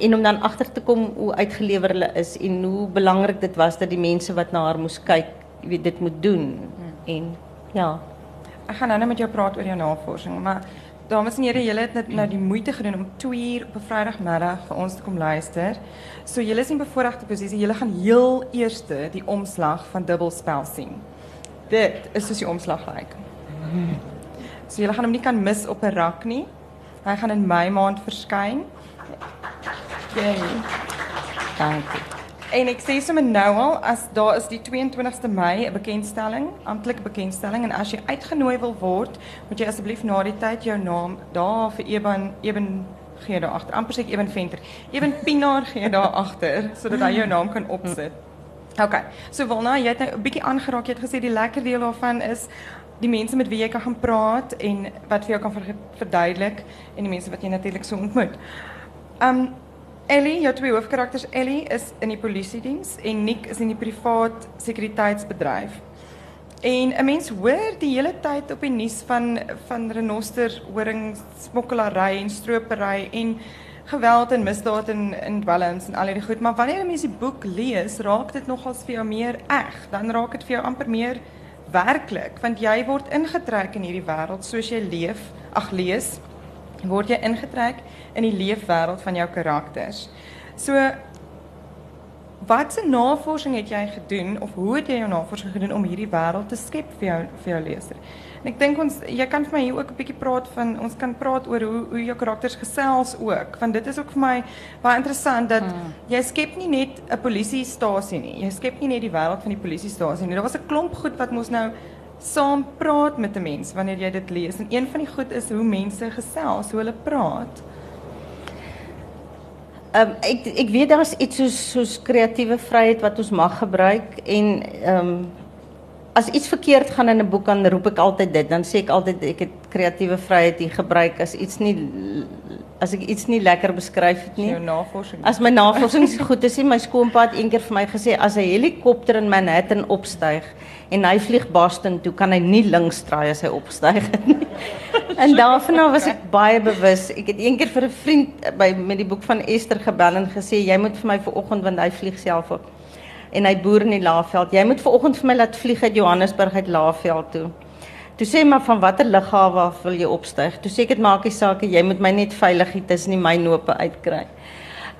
En om dan agter te kom hoe uitgelewer hulle is en hoe belangrik dit was dat die mense wat na haar moes kyk, weet dit moet doen. Hmm. En ja. Ek gaan nou net met jou praat oor jou navorsing, maar dames en heren, jullie het nou die moeite gedaan om twee uur op een vrijdagmiddag voor ons te komen luisteren. So jullie is in bevoorrechte positie. Jullie gaan heel eerste die omslag van dubbelspel zien. Dit is dus die omslag gelijk. So jullie gaan hem niet kan mis op een rak nie. Hij gaat in mei maand verschijnen. Dank je. En ek sê sommer nou al as daar is die 22ste Mei 'n bekendstelling, amptelike bekendstelling en as jy uitgenooi wil word, moet jy asseblief na die tyd jou naam daar vir Eben Eben gee daar amper sê Eben Venter. Eben Pinaar gee daar agter sodat hy jou naam kan opsit. OK. So Wilna, jy het nou 'n bietjie aangeraak. Jy het gesê die lekker deel daarvan is die mense met wie jy kan gaan praat en wat vir jou kan verduidelik en die mense wat jy natuurlik so ontmoet. Um Ellie, jou twee hoofkarakters, Ellie is in die polisiediens en Nick is in die privaat sekuriteitsbedryf. En 'n mens hoor die hele tyd op die nuus van van renoster, horing, smokkelary en stropery en geweld en misdaad in in dwelms en al hierdie goed, maar wanneer 'n mens die boek lees, raak dit nogals vir jou meer eg. Dan raak dit vir jou amper meer werklik, want jy word ingetrek in hierdie wêreld soos jy leef, ag lees, word jy ingetrek in die leefwêreld van jou karakters. So watse navorsing het jy gedoen of hoe het jy jou navorsing gedoen om hierdie wêreld te skep vir jou vir jou leser? En ek dink ons jy kan vir my hier ook 'n bietjie praat van ons kan praat oor hoe hoe jou karakters gesels ook want dit is ook vir my baie interessant dat hmm. jy skep nie net 'n polisiestasie nie. Jy skep nie net die wêreld van die polisiestasie nie. Daar was 'n klomp goed wat mos nou saam praat met 'n mens wanneer jy dit lees en een van die goed is hoe mense gesels, hoe hulle praat. Ehm um, ek ek weet daar's iets soos soos kreatiewe vryheid wat ons mag gebruik en ehm um, as iets verkeerd gaan in 'n boek dan roep ek altyd dit. Dan sê ek altyd ek het kreatiewe vryheid hier gebruik as iets nie as ek iets nie lekker beskryf het nie. Jou navorsing. As my navorsing goed is, my skoonpa het eendag vir my gesê as 'n helikopter in Manhattan opstyg en hy vlieg Boston toe, kan hy nie links draai as hy opstyg nie. En daarvan was ek baie bewus. Ek het eendag vir 'n vriend by met die boek van Esther gebel en gesê jy moet vir my vanoggend want hy vlieg self op. en hy boer in die Laagveld. Jy moet vanoggend vir my laat vlieg uit Johannesburg uit Laagveld toe. Toe sê maar van watter lughawe af wil jy opstyg? Toe sê ek dit maak nie saak jy moet my net veilig hier tussen die mynope uitkry.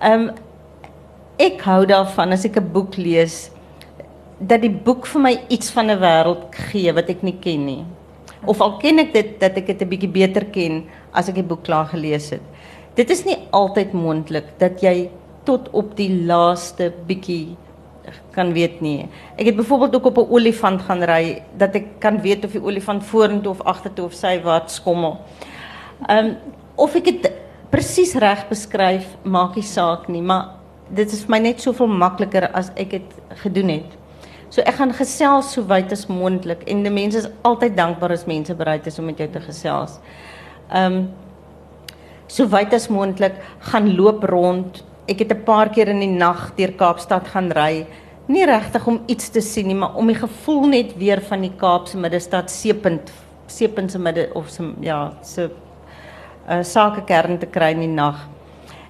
Um, ek hou daarvan as ek 'n boek lees dat die boek vir my iets van 'n wêreld gee wat ek nie ken nie. Of al ken ek dit dat ek dit 'n bietjie beter ken as ek die boek klaar gelees het. Dit is nie altyd moontlik dat jy tot op die laaste bietjie kan weet nie. Ek het byvoorbeeld ook op 'n olifant gaan ry dat ek kan weet of die olifant vorentoe of agtertoe of sywaarts skommel. Ehm um, of ek dit presies reg beskryf maak nie saak nie, maar dit is vir my net soveel makliker as ek dit gedoen het. So ek gaan gesels so wyd as moontlik en die mense is altyd dankbaar as mense bereid is om met jou te gesels. Ehm um, so wyd as moontlik gaan loop rond ek het 'n paar keer in die nag deur Kaapstad gaan ry. Nie regtig om iets te sien nie, maar om die gevoel net weer van die Kaapse middestad seepunt seepunt se midde of se ja, se uh, sakekern te kry in die nag.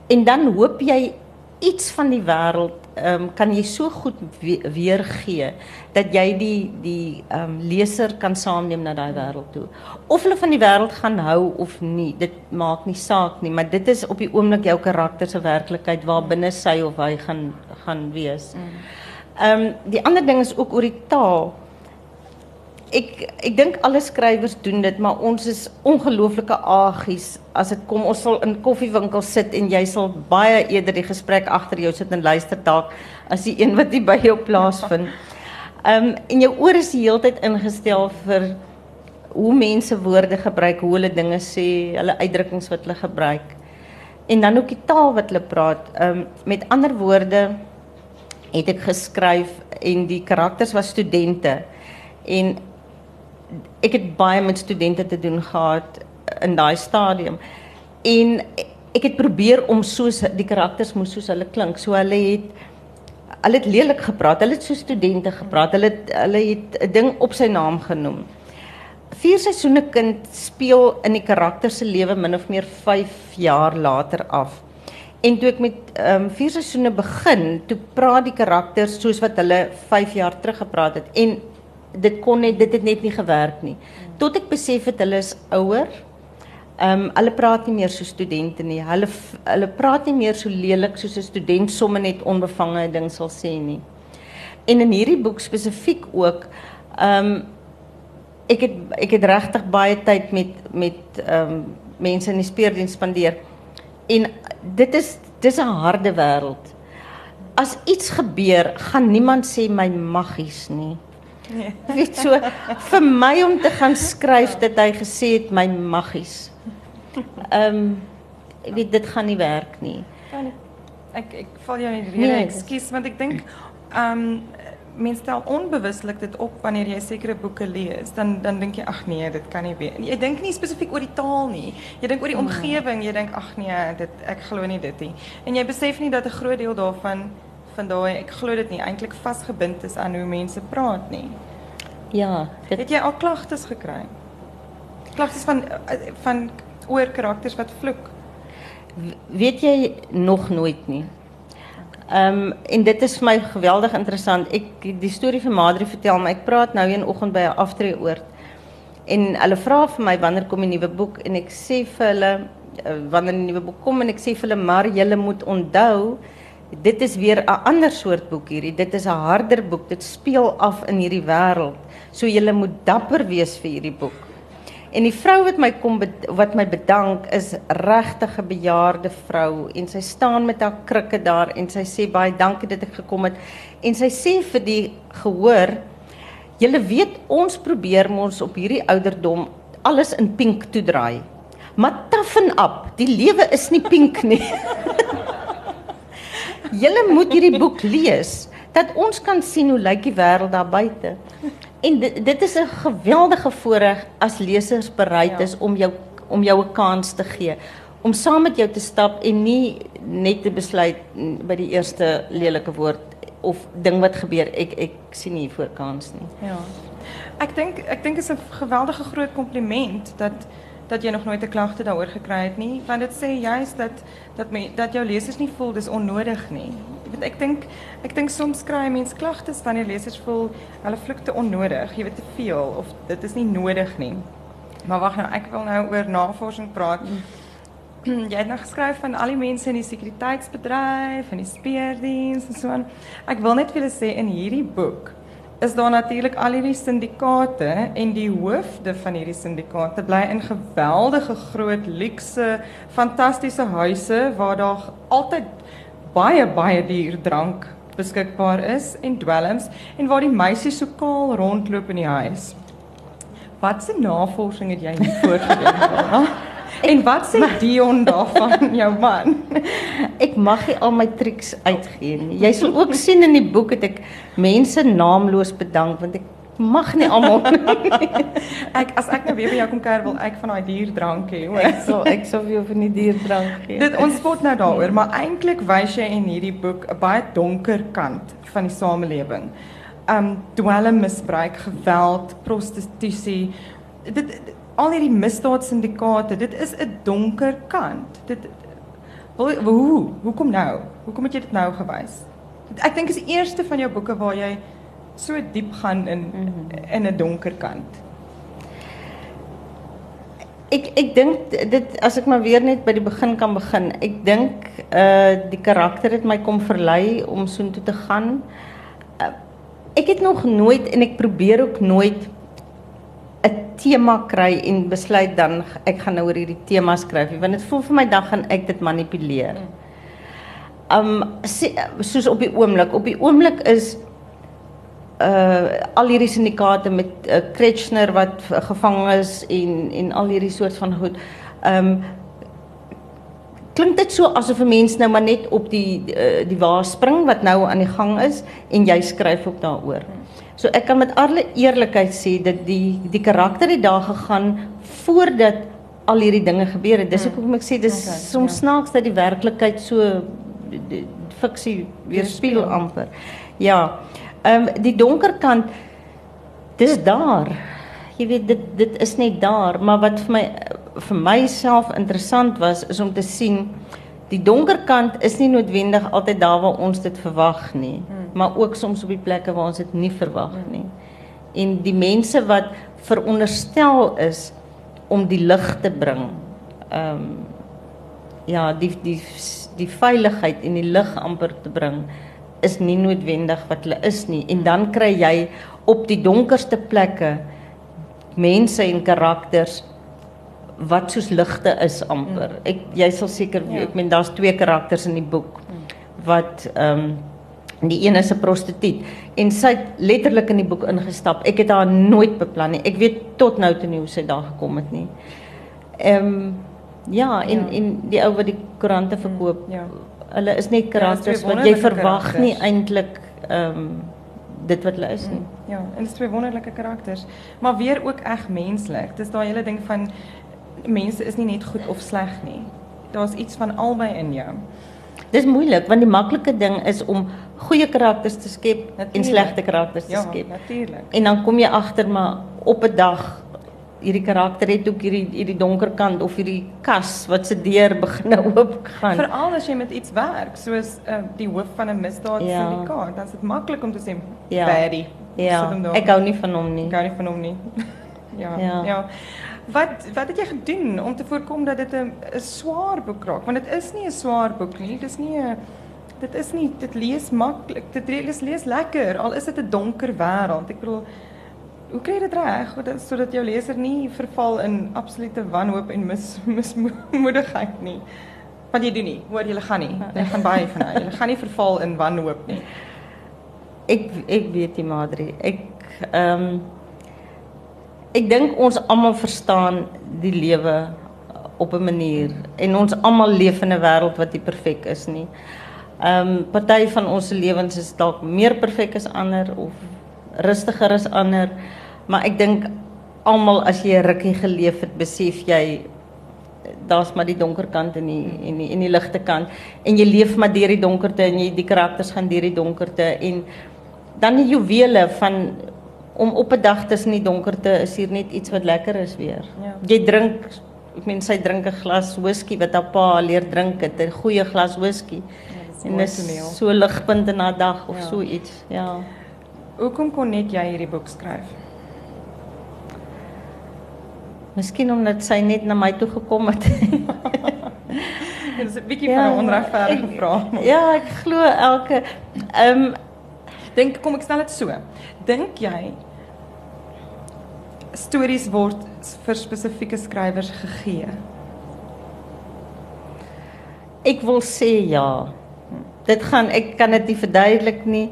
En dan hoop jy iets van die wêreld ehm um, kan jy so goed we weergee dat jy die die ehm um, leser kan saamneem na daai wêreld toe. Of hulle van die wêreld gaan hou of nie, dit maak nie saak nie, maar dit is op die oomblik jou karakter se werklikheid waar binne sy of hy gaan gaan wees. Ehm um, die ander ding is ook oor die taal ek ek dink alle skrywers doen dit, maar ons is ongelooflike agies as dit kom ons sal in koffiewinkels sit en jy sal baie eerder die gesprek agter jou sit en luister dalk as die een wat nie by jou plaasvind. Ehm um, en jou oor is die hele tyd ingestel vir hoe mense woorde gebruik, hoe hulle dinge sê, hulle uitdrukkings wat hulle gebruik. En dan ook die taal wat hulle praat. Ehm um, met ander woorde het ek geskryf en die karakters was studente en ek het baie met studente te doen gehad in daai stadium. En ek het probeer om soos die karakters moes soos hulle klink. So hulle het hulle het lelik gepraat. Hulle het so studente gepraat. Hulle het, hulle het 'n ding op sy naam genoem. Vier seisoene kind speel in die karakter se lewe min of meer 5 jaar later af. En toe ek met ehm um, vier seisoene begin, toe praat die karakters soos wat hulle 5 jaar terug gepraat het. En dit kon net dit het net nie gewerk nie. Tot ek besef het hulle is ouer. Ehm um, hulle praat nie meer so studente nie. Hulle hulle praat nie meer so lelik soos 'n student sommer net onbevange ding sal sê nie. En in hierdie boek spesifiek ook ehm um, ek het ek het regtig baie tyd met met ehm um, mense in die speurdiens spandeer. En dit is dis 'n harde wêreld. As iets gebeur, gaan niemand sê my maggies nie. Nee. Weet so vir my om te gaan skryf dat hy gesê het my maggies. Ehm um, weet dit gaan nie werk nie. Ek ek val jou in die rede. Nee, Ekskuus want ek dink ehm um, mense stel onbewuslik dit op wanneer jy sekere boeke lees, dan dan dink jy ag nee, dit kan nie wees. Jy dink nie spesifiek oor die taal nie. Jy dink oor die nee. omgewing, jy dink ag nee, dit ek glo nie dit nie. En jy besef nie dat 'n groot deel daarvan van daai ek glo dit nie eintlik vasgebind is aan hoe mense praat nie. Ja, dit... het jy al klagtes gekry? Klagtes van van oor karakters wat vloek. Weet jy nog nooit nie. Ehm um, en dit is vir my geweldig interessant. Ek die storie van Madri vertel, maar ek praat nou een oggend by 'n aftreeoord. En hulle vra vir my wanneer kom die nuwe boek en ek sê vir hulle eh, wanneer die nuwe boek kom en ek sê vir hulle maar julle moet onthou dit is weer 'n ander soort boek hierdie. Dit is 'n harder boek. Dit speel af in hierdie wêreld. So jy moet dapper wees vir hierdie boek. En die vrou wat my kom wat my bedank is regtig 'n bejaarde vrou en sy staan met haar krikke daar en sy sê baie dankie dat ek gekom het en sy sê vir die gehoor julle weet ons probeer ons op hierdie ouderdom alles in pink toedraai. Maar toughen up, die lewe is nie pink nie. Julle moet hierdie boek lees dat ons kan sien hoe lyk die wêreld daar buite. En dit, dit is 'n geweldige voorreg as lesers bereid ja. is om jou om jou 'n kans te gee om saam met jou te stap en nie net te besluit by die eerste lelike woord of ding wat gebeur ek ek sien nie voor kans nie. Ja. Ek dink ek dink is 'n geweldige groot kompliment dat dat jy nog nooit 'n klagte daaroor gekry het nie, want dit sê juist dat dat me, dat jou lesers nie voel dis onnodig nie. Want ek dink ek dink soms kry mense klagtes wanneer lesers voel hulle vloek te onnodig, jy weet te veel of dit is nie nodig nie. Maar wag nou, ek wil nou oor navorsing praat. Jy het nou geskryf van al die mense in die sekuriteitsbedryf en die speurdiens en so aan. Ek wil net vir julle sê in hierdie boek is daar natuurlik al hierdie syndikaate en die hoofde van hierdie syndikaate bly in geweldige groot luukse fantastiese huise waar daar altyd baie baie duur drank beskikbaar is en dwelms en waar die meisies so kaal rondloop in die huis. Wat se navorsing het jy hiervoor gedoen? en wat sê Dion daarvan jou man? Ek mag nie al my triks uitgee nie. Jy sal ook sien in die boek het ek mense naamloos bedank want ek mag nie almal ek as ek nou weer by jou kom kuier wil ek van daai duur drank hê, hoor. ek sal ek sal vir jou van die duur drank gee. Dit ons spot nou daaroor, maar eintlik wys jy in hierdie boek 'n baie donker kant van die samelewing. Um dwelmmisbruik, geweld, prostitusie. Dit, dit al hierdie misdaadsyndikaate, dit is 'n donker kant. Dit wil hoe? Hoekom nou? Hoekom het jy dit nou gewys? Ek dink is die eerste van jou boeke waar jy so diep gaan in in 'n donker kant. Ek ek dink dit as ek maar weer net by die begin kan begin. Ek dink uh die karakter het my kom verlei om soontoe te gaan. Uh, ek het nog nooit en ek probeer ook nooit 'n tema kry en besluit dan ek gaan nou oor hierdie tema skryf want dit voel vir my dan gaan ek dit manipuleer. Um soos op die oomblik, op die oomblik is uh al hierdie syndikaate met uh, Kretschner wat gevang is en en al hierdie soort van goed. Um klink dit so asof 'n mens nou maar net op die uh, die waar spring wat nou aan die gang is en jy skryf ook daaroor. So ek kan met alle eerlikheid sê dat die die karakter het daar gegaan voordat al hierdie dinge gebeur het. Dis hoekom ek sê dis okay, soms ja. snaaks dat die werklikheid so die, die fiksie weerspieël amper. Ja. Ehm um, die donker kant dis daar. Jy weet dit dit is net daar, maar wat vir my vir myself interessant was is om te sien die donker kant is nie noodwendig altyd daar waar ons dit verwag nie, hmm. maar ook soms op die plekke waar ons dit nie verwag hmm. nie. En die mense wat veronderstel is om die lig te bring. Ehm um, ja, die die die veiligheid en die lig amper te bring is nie noodwendig wat hulle is nie en dan kry jy op die donkerste plekke mense en karakters wat soos ligte is amper. Mm. Ek jy sal seker ja. ek meen daar's twee karakters in die boek mm. wat ehm um, die een is 'n prostituut en sy het letterlik in die boek ingestap. Ek het haar nooit beplan nie. Ek weet tot nou toe nie hoe sy daar gekom het nie. Ehm um, ja, en ja. en die ou wat die koerante verkoop. Mm. Ja hulle is net ja, karakters ja, wat jy verwag nie eintlik ehm um, dit wat hulle is nie. Ja, en dit is twee wonderlike karakters, maar weer ook reg menslik. Dis daai hele ding van mense is nie net goed of sleg nie. Daar's iets van albei in jou. Dis moeilik want die maklike ding is om goeie karakters te skep natuurlijk. en slegte karakters te ja, skep. Ja, natuurlik. En dan kom jy agter maar op 'n dag hierdie karakter het ook hierdie hierdie donker kant of hierdie kas wat se deur begin oop gaan. Veral as jy met iets werk, soos uh, die hoof van 'n misdaad ja. syndikaat, dan is dit maklik om te sê ja. baddie. Ja. Ek hou nie van hom nie. Ek hou nie van hom nie. ja. ja. Ja. Wat wat het jy gedoen om te voorkom dat dit 'n swaar boek raak? Want dit is nie 'n swaar boek nie. Dis nie 'n dit is nie dit lees maklik. Dit lees lees lekker al is dit 'n donker wêreld. Ek bedoel hoe kry jy dit reg sodat jou leser nie verval in absolute wanhoop en mis mismoedigheid nie? Wat jy doen nie, hoor jy gaan nie. Jy gaan baie van hy. Jy gaan nie verval in wanhoop nie. Ek ek weet nie, Madri. Ek ehm um, ek dink ons almal verstaan die lewe op 'n manier en ons almal leef in 'n wêreld wat nie perfek is nie. Ehm um, party van ons lewens is dalk meer perfek as ander of rustiger as ander. Maar ek dink almal as jy 'n rukkie geleef het, besef jy daar's maar die donker kant en die en die en die ligte kant en jy leef maar deur die donkerte en jy die karakters gaan deur die donkerte en dan die juwele van om op 'n dag tussen die donkerte is hier net iets wat lekker is weer. Ja. Jy drink ek meen sy drink 'n glas whisky wat haar pa leer drink het, 'n goeie glas whisky. Ja, En mooi dis toneel. so ligpunt in 'n dag of Ja. so iets. Ja. Hoekom kon net jy hierdie boek skryf? Miskien omdat sy net na my toe gekom het. Dit is 'n bietjie van 'n onregverdige vraag. Ja, ek glo elke ehm um, Dink kom ek stel dit so. Dink jy stories word vir spesifieke skrywers gegee? ek wil sê ja. Dit gaan ek kan dit nie verduidelik nie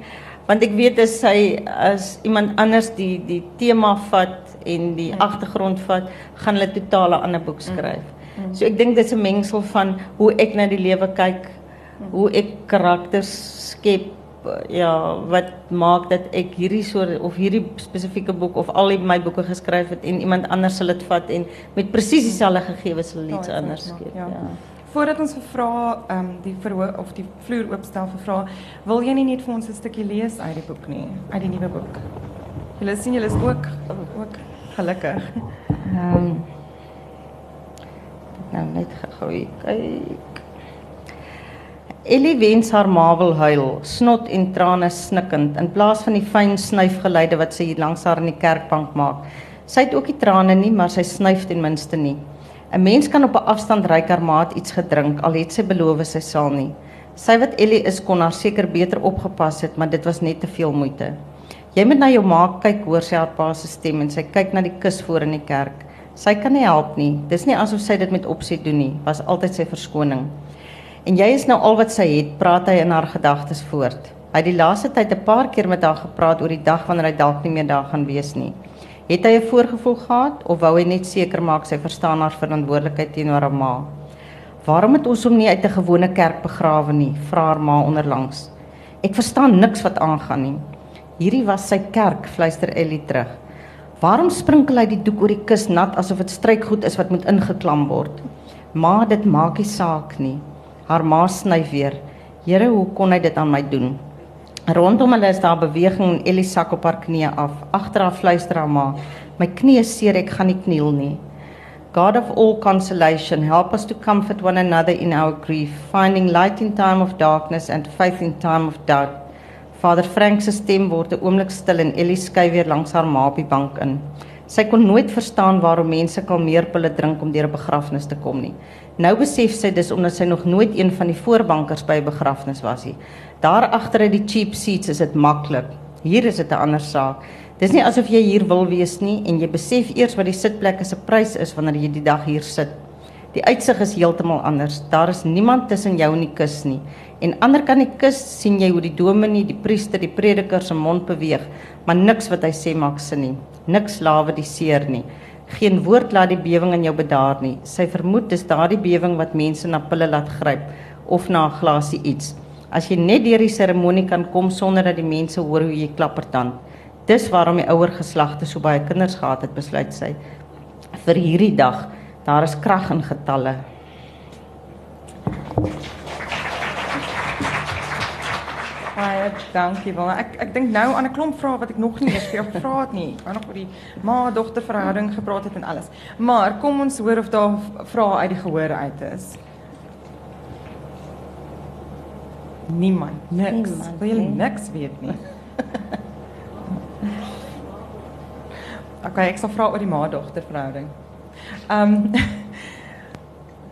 want ek weet as sy as iemand anders die die tema vat en die Mm. agtergrond vat, gaan hulle totaal 'n ander boek skryf. So ek dink dis 'n mengsel van hoe ek na die lewe kyk, hoe ek karakters skep, ja, wat maak dat ek hierdie soort of hierdie spesifieke boek of al die my boeke geskryf het en iemand anders sal dit vat en met presies dieselfde gegee sal hulle iets anders maak, skep. ja. Ja. Voordat ons vra ehm um, die verhoor of die vloer oopstel vir vra, wil jy nie net vir ons 'n stukkie lees uit die boek nie, uit die nuwe boek? Julle sien julle is ook ook gelukkig. Ehm um, nou net gou kyk. Ellie wens haar ma wil huil, snot en trane snikkend in plaas van die fyn snyfgeluide wat sy hier langs haar in die kerkbank maak. Sy het ook nie trane nie, maar sy snyf ten minste nie. 'n Mens kan op 'n afstand ryk haar maat iets gedrink al het sy beloof sy sal nie. Sy wat Ellie is kon haar seker beter opgepas het, maar dit was net te veel moeite. Jy moet na jou ma kyk, hoor sy haar pa se stem en sy kyk na die kus voor in die kerk. Sy kan nie help nie. Dis nie asof sy dit met opset doen nie, was altyd sy verskoning. En jy is nou al wat sy het, praat hy in haar gedagtes voort. Hy het die laaste tyd 'n paar keer met haar gepraat oor die dag wanneer hy dalk nie meer daar gaan wees nie. Het hy 'n voorgevoel gehad of wou hy net seker maak sy verstaan haar verantwoordelikheid teenoor haar ma? Waarom het ons hom nie uit 'n gewone kerk begrawe nie? vra haar ma onderlangs. Ek verstaan niks wat aangaan nie. Hierdie was sy kerk, fluister Ellie terug. Waarom sprinkel hy die doek oor die kus nat asof dit strykgoed is wat moet ingeklam word? Ma, dit maak nie saak nie. Haar ma sny weer. Here, hoe kon hy dit aan my doen? Rondom hulle is daar beweging en Ellie sak op haar knieë af. Agter haar fluister haar ma: "My knie is seer, ek gaan nie kniel nie." God of all consolation, help us to comfort one another in our grief, finding light in time of darkness and faith in time of doubt. Vader Frank se stem word 'n oomblik stil en Ellie skuif weer langs haar ma op die bank in. Sy kon nooit verstaan waarom mense kalmeerpille drink om deur 'n begrafnis te kom nie. Nou besef sy dis omdat sy nog nooit een van die voorbankers by 'n begrafnis was nie. Daar agter uit die cheap seats is dit maklik. Hier is dit 'n ander saak. Dis nie asof jy hier wil wees nie en jy besef eers wat die sitplekke se prys is wanneer jy die dag hier sit. Die uitsig is heeltemal anders. Daar is niemand tussen jou en die kus nie. En ander kan die kus sien jy hoe die dominee, die priester, die prediker se mond beweeg, maar niks wat hy sê maak sin nie. Niks lawe die seer nie. Geen woord laat die bewing in jou bedaar nie. Sy vermoed dis daardie bewing wat mense na pille laat gryp of na 'n glasie iets. As jy net deur die seremonie kan kom sonder dat die mense hoor hoe jy klappertand. Dis waarom die ouer geslagte so baie kinders gehad het, besluit sy. Vir hierdie dag, daar is krag in getalle. Baie dankie Wilna. Ek ek dink nou aan 'n klomp vrae wat ek nog nie eers vir jou gevra het nie. Ek nog oor die ma-dogter verhouding gepraat het en alles. Maar kom ons hoor of daar vrae uit die gehoor uit is. Niemand, niks. Niemand, Wil jy niks weet nie? Okay, ek sal vra oor die ma-dogter verhouding. Ehm um,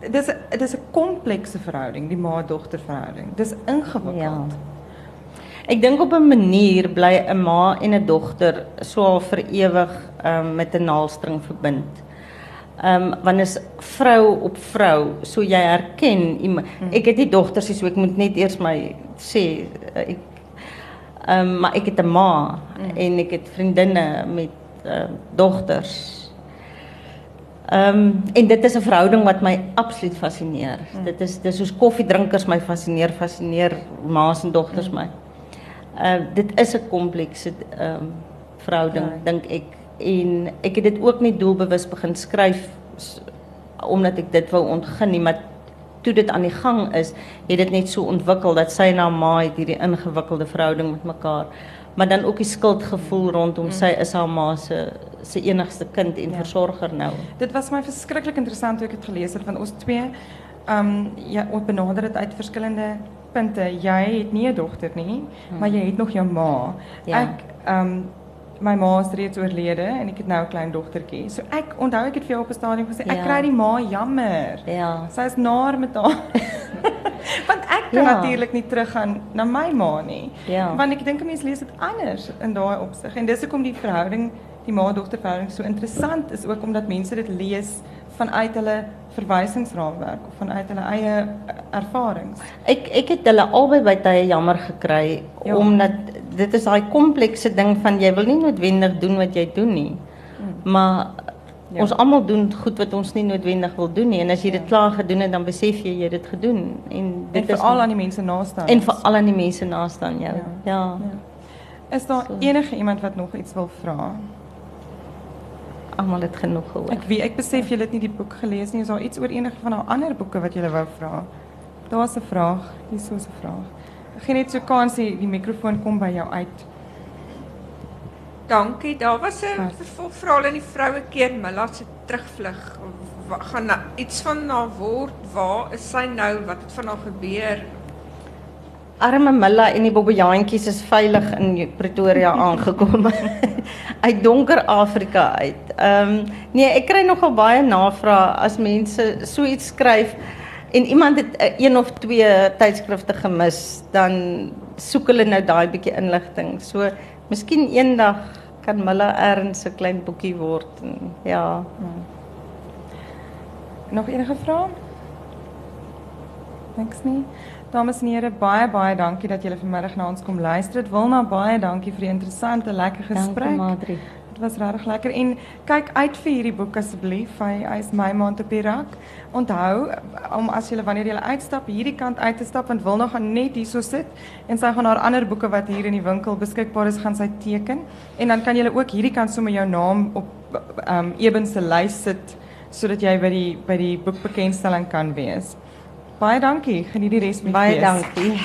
dis dis 'n komplekse verhouding, die ma-dogter verhouding. Dis ingewikkeld. Ja. Ek dink op 'n manier bly 'n ma en 'n dogter so al vir ewig um, met 'n naalstring verbind. Ehm um, wanneer is vrou op vrou, so jy herken iemand. Ek het nie dogters nie, so ek moet net eers my sê eh, ek ehm um, maar ek het 'n ma en ek het vriendinne met ehm uh, dogters. Ehm um, en dit is 'n verhouding wat my absoluut fascineer. Mm. Dit is dis soos koffiedrinkers my fascineer, fascineer ma's en dogters mm. my. Uh dit is 'n komplekse ehm um, verhouding Ja. dink ek en ek het dit ook nie doelbewus begin skryf s- omdat ek dit wou ontgin nie, maar toe dit aan die gang is, het dit net so ontwikkel dat sy en haar ma het hierdie ingewikkelde verhouding met mekaar. Maar dan ook die skuldgevoel rondom sy is haar ma se se enigste kind en Ja. versorger nou. Dit was my verskriklik interessant toe ek dit gelees het want ons twee ehm um, ja, ons benader dit uit verskillende punte. Jy het nie 'n dogter nie, maar jy het nog jou ma. Ja. Ek ehm my ma is reeds oorlede en ek het nou 'n klein dogtertjie. So ek onthou ek het vir jou op 'n stadium gesê ek Ja. kry die ma jammer. Ja. Sy is naar met haar. Want ek kan Ja. natuurlik nie teruggaan na my ma nie. Ja. Want ek dink 'n mens lees dit anders in daai opsig. En dis hoekom die verhouding, die ma-dogter verhouding so interessant is ook omdat mense dit lees vanuit hulle verwysingsraamwerk of vanuit hulle eie eh, ervarings. Ek ek het hulle albei by tye jammer gekry Ja. omdat dit is daai komplekse ding van jy wil nie noodwendig doen wat jy doen nie. Maar Ja. ons almal doen goed wat ons nie noodwendig wil doen nie en as jy dit klaar gedoen het dan besef jy jy het dit gedoen en En dit is veral aan die mense naaste. en veral aan die mense naaste aan jou. Ja. Ja. Ja. Is daar enige iemand wat nog iets wil vra? Almal het genoeg gehoor. Ek weet ek besef julle het nie die boek gelees nie. Is daar iets oor enige van daai ander boeke wat julle wou vra? Daar's 'n vraag. Hier is 'n vraag. Ek gee net so kans die, die mikrofoon kom by jou uit. Dankie. Daar was 'n Wat? vervolgverhaal in die vroue keer Milla se terugvlug. Gaan nou iets van haar word. Waar is sy nou? Wat het van haar gebeur? Arme Milla en die bobbejaantjies is veilig in Pretoria aangekom uit donker Afrika uit. Ehm um, nee, ek kry nogal baie navrae as mense so iets skryf en iemand het uh, een of twee tydskrifte gemis, dan soek hulle nou daai bietjie inligting. So miskien eendag kan Milla erns 'n klein boekie word en ja. Nog enige vrae? Niks nie. Dames en here, baie baie dankie dat julle vanmiddag na ons kom luister. Dit wil na baie dankie vir die interessante, lekker gesprek. Dankie Madri. Dit was regtig lekker en kyk uit vir hierdie boek asseblief. Hy hy is my maand op die rak. Onthou om as jy wanneer jy uitstap hierdie kant uit te stap want wil nog gaan net hierso sit en sy gaan haar ander boeke wat hier in die winkel beskikbaar is gaan sy teken en dan kan jy ook hierdie kant sommer jou naam op um Eben se lys sit sodat jy by die by die boekbekendstelling kan wees. Baie dankie. Geniet die res met Baie fees. dankie.